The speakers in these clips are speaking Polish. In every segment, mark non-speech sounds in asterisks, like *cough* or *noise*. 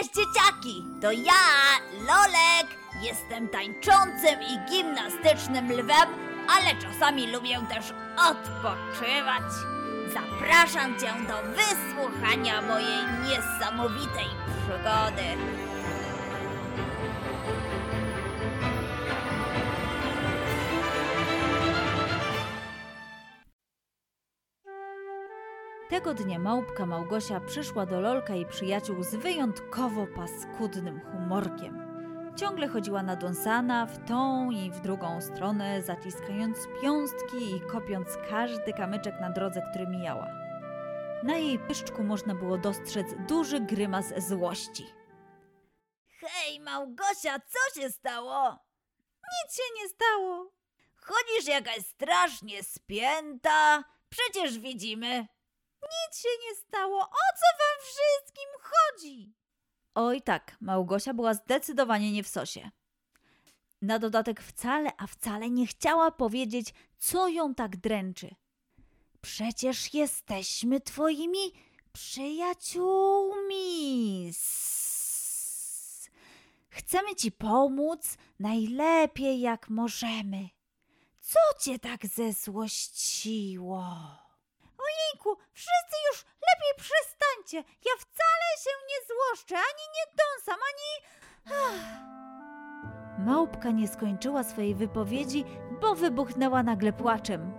Cześć dzieciaki! To ja, Lolek! Jestem tańczącym i gimnastycznym lwem, ale czasami lubię też odpoczywać. Zapraszam cię do wysłuchania mojej niesamowitej przygody. Tego dnia małpka Małgosia przyszła do Lolka i przyjaciół z wyjątkowo paskudnym humorkiem. Ciągle chodziła na dąsana w tą i w drugą stronę, zaciskając piąstki i kopiąc każdy kamyczek na drodze, który mijała. Na jej pyszczku można było dostrzec duży grymas złości. Hej, Małgosia, co się stało? Nic się nie stało. Chodzisz jakaś strasznie spięta. Przecież widzimy. Nic się nie stało. O co wam wszystkim chodzi? Oj tak, Małgosia była zdecydowanie nie w sosie. Na dodatek wcale, a wcale nie chciała powiedzieć, co ją tak dręczy. Przecież jesteśmy twoimi przyjaciółmi. Chcemy ci pomóc najlepiej jak możemy. Co cię tak zezłościło? Ojejku, wszyscy Małpka nie skończyła swojej wypowiedzi, bo wybuchnęła nagle płaczem.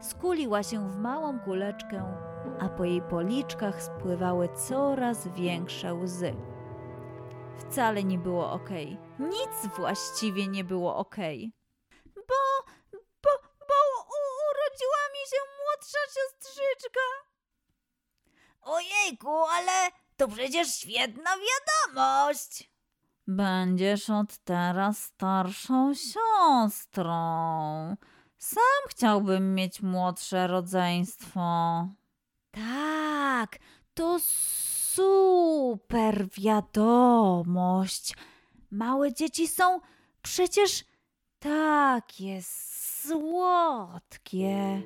Skuliła się w małą kuleczkę, a po jej policzkach spływały coraz większe łzy. Wcale nie było okej. Nic właściwie nie było okej. Bo, bo, bo urodziła mi się młodsza siostrzyczka. Ojejku, ale to przecież świetna wiadomość. Będziesz od teraz starszą siostrą. Sam chciałbym mieć młodsze rodzeństwo. Tak, to super wiadomość. Małe dzieci są przecież takie słodkie.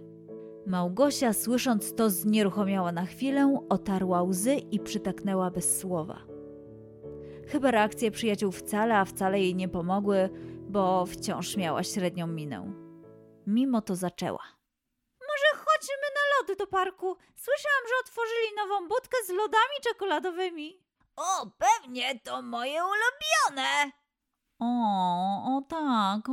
Małgosia, słysząc to, znieruchomiała na chwilę, otarła łzy i przytaknęła bez słowa. Chyba reakcje przyjaciół wcale, a wcale jej nie pomogły, bo wciąż miała średnią minę. Mimo to zaczęła. Może chodźmy na lody do parku. Słyszałam, że otworzyli nową budkę z lodami czekoladowymi. O, pewnie to moje ulubione. O, o tak,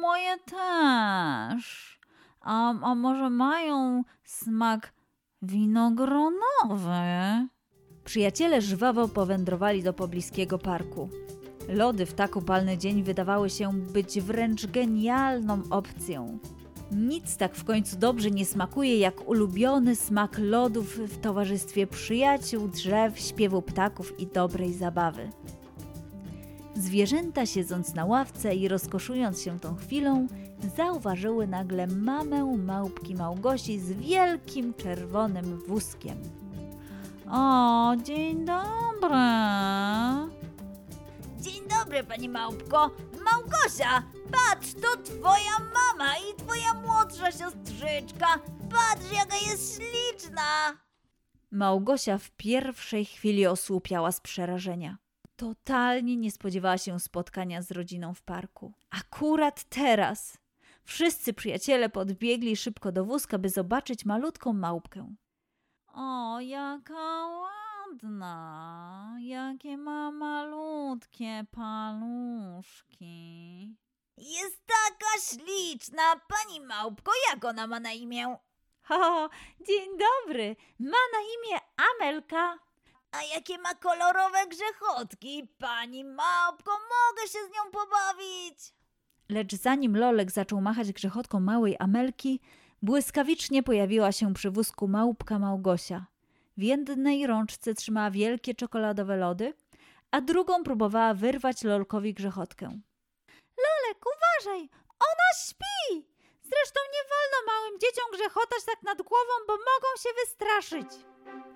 moje też. A, a może mają smak winogronowy? Przyjaciele żwawo powędrowali do pobliskiego parku. Lody w tak upalny dzień wydawały się być wręcz genialną opcją. Nic tak w końcu dobrze nie smakuje jak ulubiony smak lodów w towarzystwie przyjaciół, drzew, śpiewu ptaków i dobrej zabawy. Zwierzęta siedząc na ławce i rozkoszując się tą chwilą, zauważyły nagle mamę małpki Małgosi z wielkim czerwonym wózkiem. O, dzień dobry! Dzień dobry, pani Małpko. Małgosia, patrz, to twoja mama i twoja młodsza siostrzyczka. Patrz, jaka jest śliczna. Małgosia w pierwszej chwili osłupiała z przerażenia. Totalnie nie spodziewała się spotkania z rodziną w parku. Akurat teraz wszyscy przyjaciele podbiegli szybko do wózka, by zobaczyć malutką małpkę. O, jaka ładna! Jakie ma malutkie paluszki. Jest taka śliczna. Pani Małpko, jak ona ma na imię? O, dzień dobry! Ma na imię Amelka. A jakie ma kolorowe grzechotki? Pani Małpko, mogę się z nią pobawić. Lecz zanim Lolek zaczął machać grzechotką małej Amelki, błyskawicznie pojawiła się przy wózku małpka Małgosia. W jednej rączce trzymała wielkie czekoladowe lody, a drugą próbowała wyrwać Lolkowi grzechotkę. Lolek, uważaj! Ona śpi! Zresztą nie wolno małym dzieciom grzechotać tak nad głową, bo mogą się wystraszyć.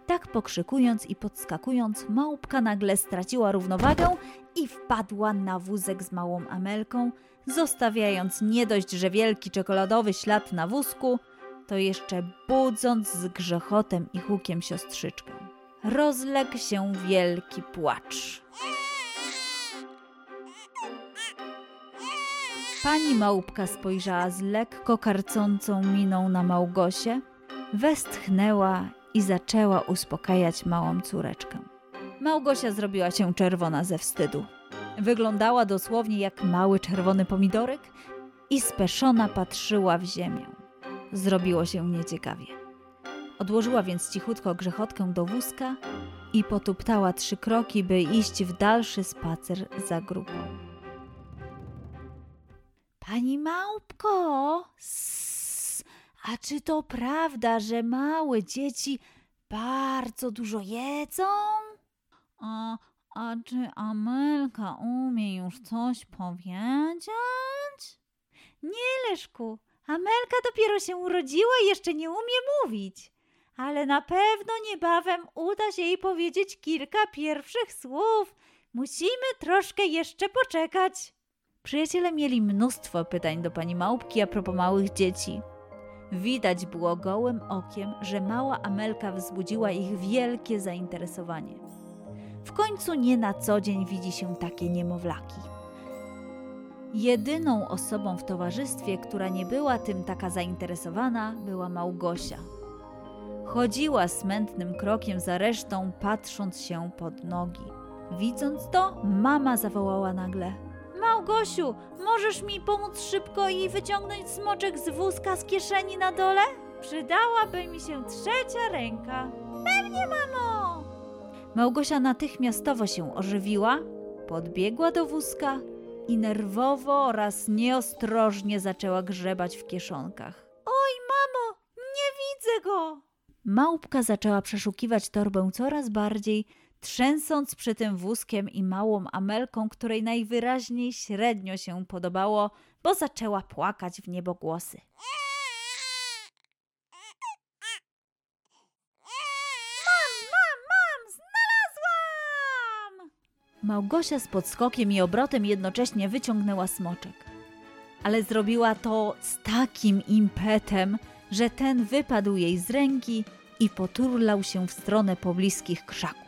Tak pokrzykując i podskakując, małpka nagle straciła równowagę i wpadła na wózek z małą Amelką, zostawiając nie dość, że wielki czekoladowy ślad na wózku, to jeszcze budząc z grzechotem i hukiem siostrzyczkę. rozległ się wielki płacz. Pani małpka spojrzała z lekko karcącą miną na Małgosię, westchnęła i zaczęła uspokajać małą córeczkę. Małgosia zrobiła się czerwona ze wstydu. Wyglądała dosłownie jak mały czerwony pomidorek i speszona patrzyła w ziemię. Zrobiło się nieciekawie. Odłożyła więc cichutko grzechotkę do wózka i potuptała trzy kroki, by iść w dalszy spacer za grupą. Pani małpko, sss, a czy to prawda, że małe dzieci bardzo dużo jedzą? A, a czy Amelka umie już coś powiedzieć? Nie, Leszku, Amelka dopiero się urodziła i jeszcze nie umie mówić. Ale na pewno niebawem uda się jej powiedzieć kilka pierwszych słów. Musimy troszkę jeszcze poczekać. Przyjaciele mieli mnóstwo pytań do pani Małpki a propos małych dzieci. Widać było gołym okiem, że mała Amelka wzbudziła ich wielkie zainteresowanie. W końcu nie na co dzień widzi się takie niemowlaki. Jedyną osobą w towarzystwie, która nie była tym taka zainteresowana, była Małgosia. Chodziła smętnym krokiem za resztą, patrząc się pod nogi. Widząc to, mama zawołała nagle: Małgosiu, możesz mi pomóc szybko i wyciągnąć smoczek z wózka z kieszeni na dole? Przydałaby mi się trzecia ręka. Pewnie, mamo! Małgosia natychmiastowo się ożywiła, podbiegła do wózka i nerwowo oraz nieostrożnie zaczęła grzebać w kieszonkach. Oj, mamo, nie widzę go! Małpka zaczęła przeszukiwać torbę coraz bardziej, trzęsąc przy tym wózkiem i małą Amelką, której najwyraźniej średnio się podobało, bo zaczęła płakać w niebogłosy. Mam, mam, mam, znalazłam! Małgosia z podskokiem i obrotem jednocześnie wyciągnęła smoczek. Ale zrobiła to z takim impetem, że ten wypadł jej z ręki i poturlał się w stronę pobliskich krzaków.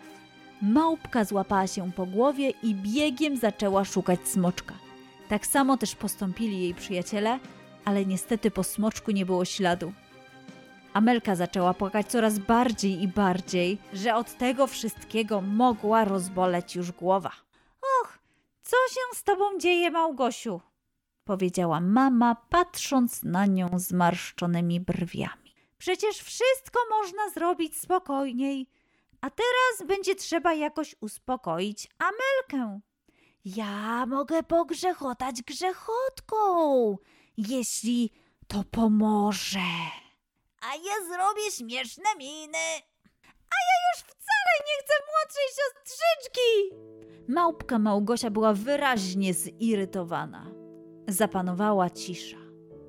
Małpka złapała się po głowie i biegiem zaczęła szukać smoczka. Tak samo też postąpili jej przyjaciele, ale niestety po smoczku nie było śladu. Amelka zaczęła płakać coraz bardziej i bardziej, że od tego wszystkiego mogła rozboleć już głowa. Och, co się z tobą dzieje, Małgosiu? powiedziała mama, patrząc na nią zmarszczonymi brwiami. Przecież wszystko można zrobić spokojniej. A teraz będzie trzeba jakoś uspokoić Amelkę. Ja mogę pogrzechotać grzechotką, jeśli to pomoże. A ja zrobię śmieszne miny. Już wcale nie chcę młodszej siostrzyczki! Małpka Małgosia była wyraźnie zirytowana. Zapanowała cisza.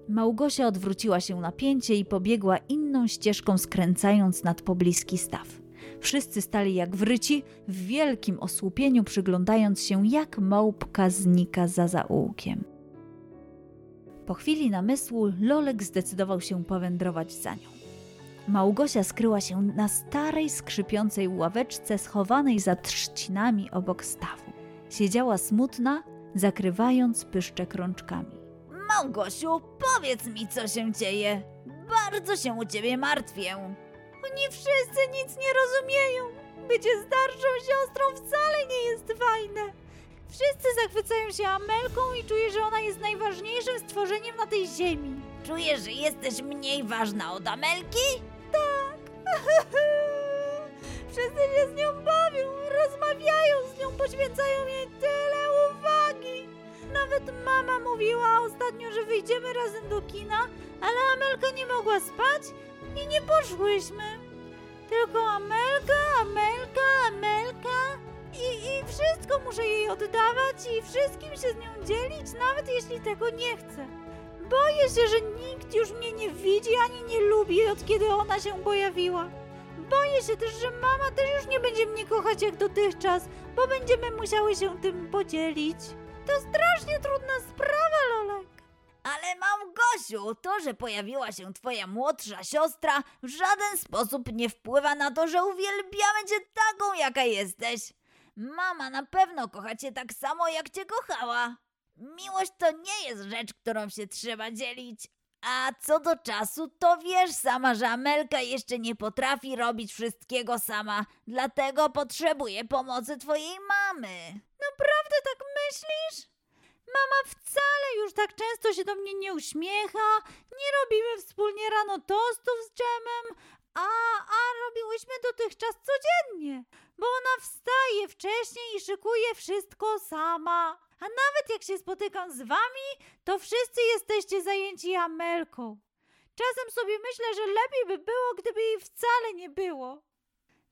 Małgosia odwróciła się na pięcie i pobiegła inną ścieżką, skręcając nad pobliski staw. Wszyscy stali jak wryci, w wielkim osłupieniu, przyglądając się, jak małpka znika za zaułkiem. Po chwili namysłu Lolek zdecydował się powędrować za nią. Małgosia skryła się na starej, skrzypiącej ławeczce schowanej za trzcinami obok stawu. Siedziała smutna, zakrywając pyszczek rączkami. Małgosiu, powiedz mi, co się dzieje. Bardzo się u ciebie martwię. Oni wszyscy nic nie rozumieją. Bycie starszą siostrą wcale nie jest fajne. Wszyscy zachwycają się Amelką i czuję, że ona jest najważniejszym stworzeniem na tej ziemi. Czujesz, że jesteś mniej ważna od Amelki? *laughs* Wszyscy się z nią bawią, rozmawiają z nią, poświęcają jej tyle uwagi. Nawet mama mówiła ostatnio, że wyjdziemy razem do kina, ale Amelka nie mogła spać i nie poszłyśmy. Tylko Amelka, Amelka, Amelka i, i wszystko muszę jej oddawać i wszystkim się z nią dzielić, nawet jeśli tego nie chcę. Boję się, że nikt już mnie nie widzi ani nie lubi, od kiedy ona się pojawiła. Boję się też, że mama też już nie będzie mnie kochać jak dotychczas, bo będziemy musiały się tym podzielić. To strasznie trudna sprawa, Lolek. Ale Małgosiu, to, że pojawiła się twoja młodsza siostra, w żaden sposób nie wpływa na to, że uwielbiamy cię taką, jaka jesteś. Mama na pewno kocha cię tak samo, jak cię kochała. Miłość to nie jest rzecz, którą się trzeba dzielić. A co do czasu, to wiesz sama, że Amelka jeszcze nie potrafi robić wszystkiego sama, dlatego potrzebuje pomocy twojej mamy. Naprawdę tak myślisz? Mama wcale już tak często się do mnie nie uśmiecha, nie robimy wspólnie rano tostów z dżemem, a, a robiłyśmy dotychczas codziennie, bo ona wstaje wcześniej i szykuje wszystko sama. A nawet jak się spotykam z wami, to wszyscy jesteście zajęci Amelką. Czasem sobie myślę, że lepiej by było, gdyby jej wcale nie było.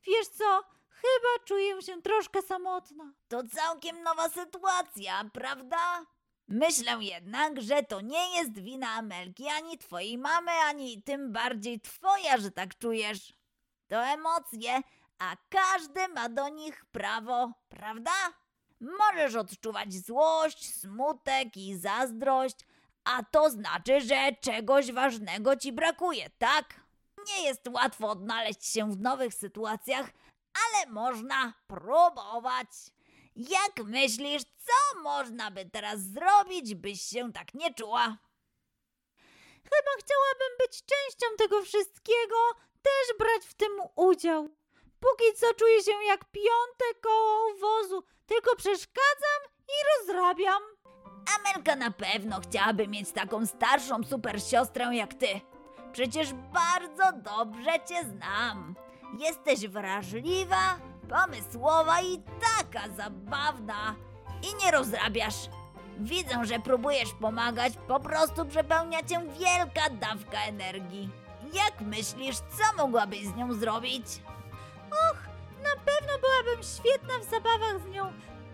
Wiesz co? Chyba czuję się troszkę samotna. To całkiem nowa sytuacja, prawda? Myślę jednak, że to nie jest wina Amelki, ani twojej mamy, ani tym bardziej twoja, że tak czujesz. To emocje, a każdy ma do nich prawo, prawda? Możesz odczuwać złość, smutek i zazdrość, a to znaczy, że czegoś ważnego ci brakuje, tak? Nie jest łatwo odnaleźć się w nowych sytuacjach, ale można próbować. Jak myślisz, co można by teraz zrobić, byś się tak nie czuła? Chyba chciałabym być częścią tego wszystkiego, też brać w tym udział. Póki co czuję się jak piąte koło wozu, tylko przeszkadzam i rozrabiam. Amelka na pewno chciałaby mieć taką starszą super siostrę jak ty. Przecież bardzo dobrze cię znam. Jesteś wrażliwa, pomysłowa i taka zabawna. I nie rozrabiasz. Widzę, że próbujesz pomagać, po prostu przepełnia cię wielka dawka energii. Jak myślisz, co mogłabyś z nią zrobić? Och, na pewno byłabym świetna w zabawach z nią.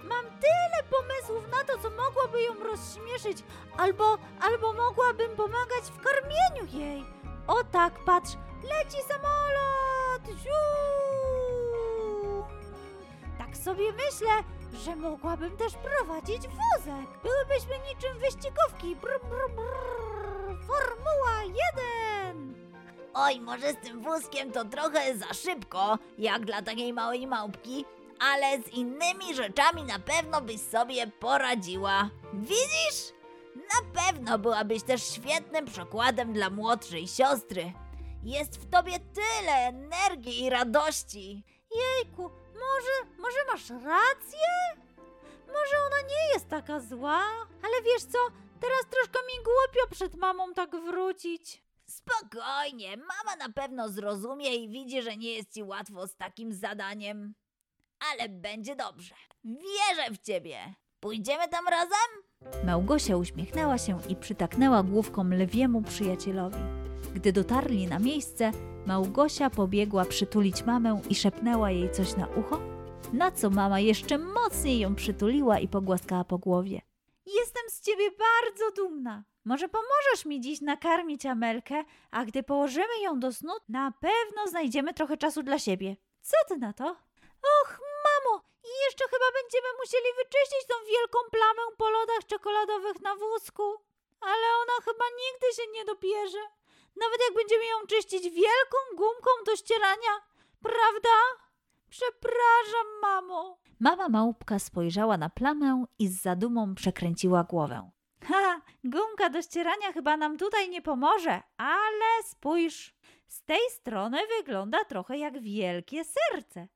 Mam tyle pomysłów na to, co mogłoby ją rozśmieszyć, albo, albo mogłabym pomagać w karmieniu jej. O tak, patrz, leci samolot! Tak sobie myślę, że mogłabym też prowadzić wózek. Byłybyśmy niczym wyścigówki. Brr, brr, brr. Formuła 1! Oj, może z tym wózkiem to trochę za szybko, jak dla takiej małej małpki, ale z innymi rzeczami na pewno byś sobie poradziła. Widzisz? Na pewno byłabyś też świetnym przykładem dla młodszej siostry. Jest w tobie tyle energii i radości. Jejku, może, może masz rację? Może ona nie jest taka zła? Ale wiesz co, teraz troszkę mi głupio przed mamą tak wrócić. Spokojnie, mama na pewno zrozumie i widzi, że nie jest ci łatwo z takim zadaniem. Ale będzie dobrze. Wierzę w ciebie. Pójdziemy tam razem? Małgosia uśmiechnęła się i przytaknęła główką lwiemu przyjacielowi. Gdy dotarli na miejsce, Małgosia pobiegła przytulić mamę i szepnęła jej coś na ucho, na co mama jeszcze mocniej ją przytuliła i pogłaskała po głowie. Jestem z ciebie bardzo dumna. Może pomożesz mi dziś nakarmić Amelkę, a gdy położymy ją do snu, na pewno znajdziemy trochę czasu dla siebie. Co ty na to? Och, mamo, i jeszcze chyba będziemy musieli wyczyścić tą wielką plamę po lodach czekoladowych na wózku. Ale ona chyba nigdy się nie dobierze. Nawet jak będziemy ją czyścić wielką gumką do ścierania. Prawda? Przepraszam, mamo. Mama małpka spojrzała na plamę i z zadumą przekręciła głowę. Ha, gumka do ścierania chyba nam tutaj nie pomoże, ale spójrz. Z tej strony wygląda trochę jak wielkie serce.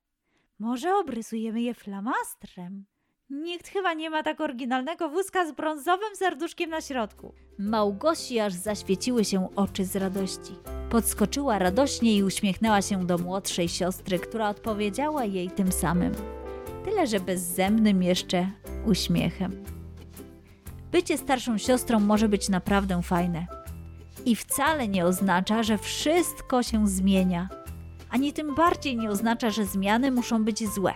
Może obrysujemy je flamastrem? Nikt chyba nie ma tak oryginalnego wózka z brązowym serduszkiem na środku. Małgosi aż zaświeciły się oczy z radości. Podskoczyła radośnie i uśmiechnęła się do młodszej siostry, która odpowiedziała jej tym samym. Tyle, że bezzemnym jeszcze uśmiechem. Bycie starszą siostrą może być naprawdę fajne. I wcale nie oznacza, że wszystko się zmienia. Ani tym bardziej nie oznacza, że zmiany muszą być złe.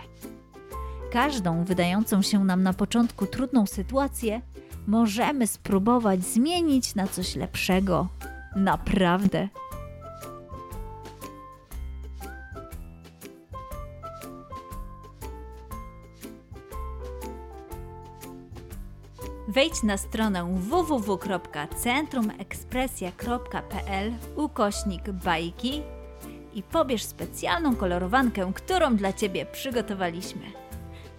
Każdą wydającą się nam na początku trudną sytuację możemy spróbować zmienić na coś lepszego. Naprawdę. Wejdź na stronę www.centrumekspresja.pl ukośnik bajki i pobierz specjalną kolorowankę, którą dla Ciebie przygotowaliśmy.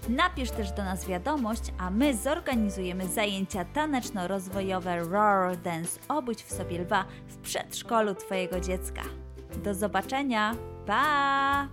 Napisz też do nas wiadomość, a my zorganizujemy zajęcia taneczno-rozwojowe Roar Dance Obudź w sobie lwa w przedszkolu Twojego dziecka. Do zobaczenia! Pa!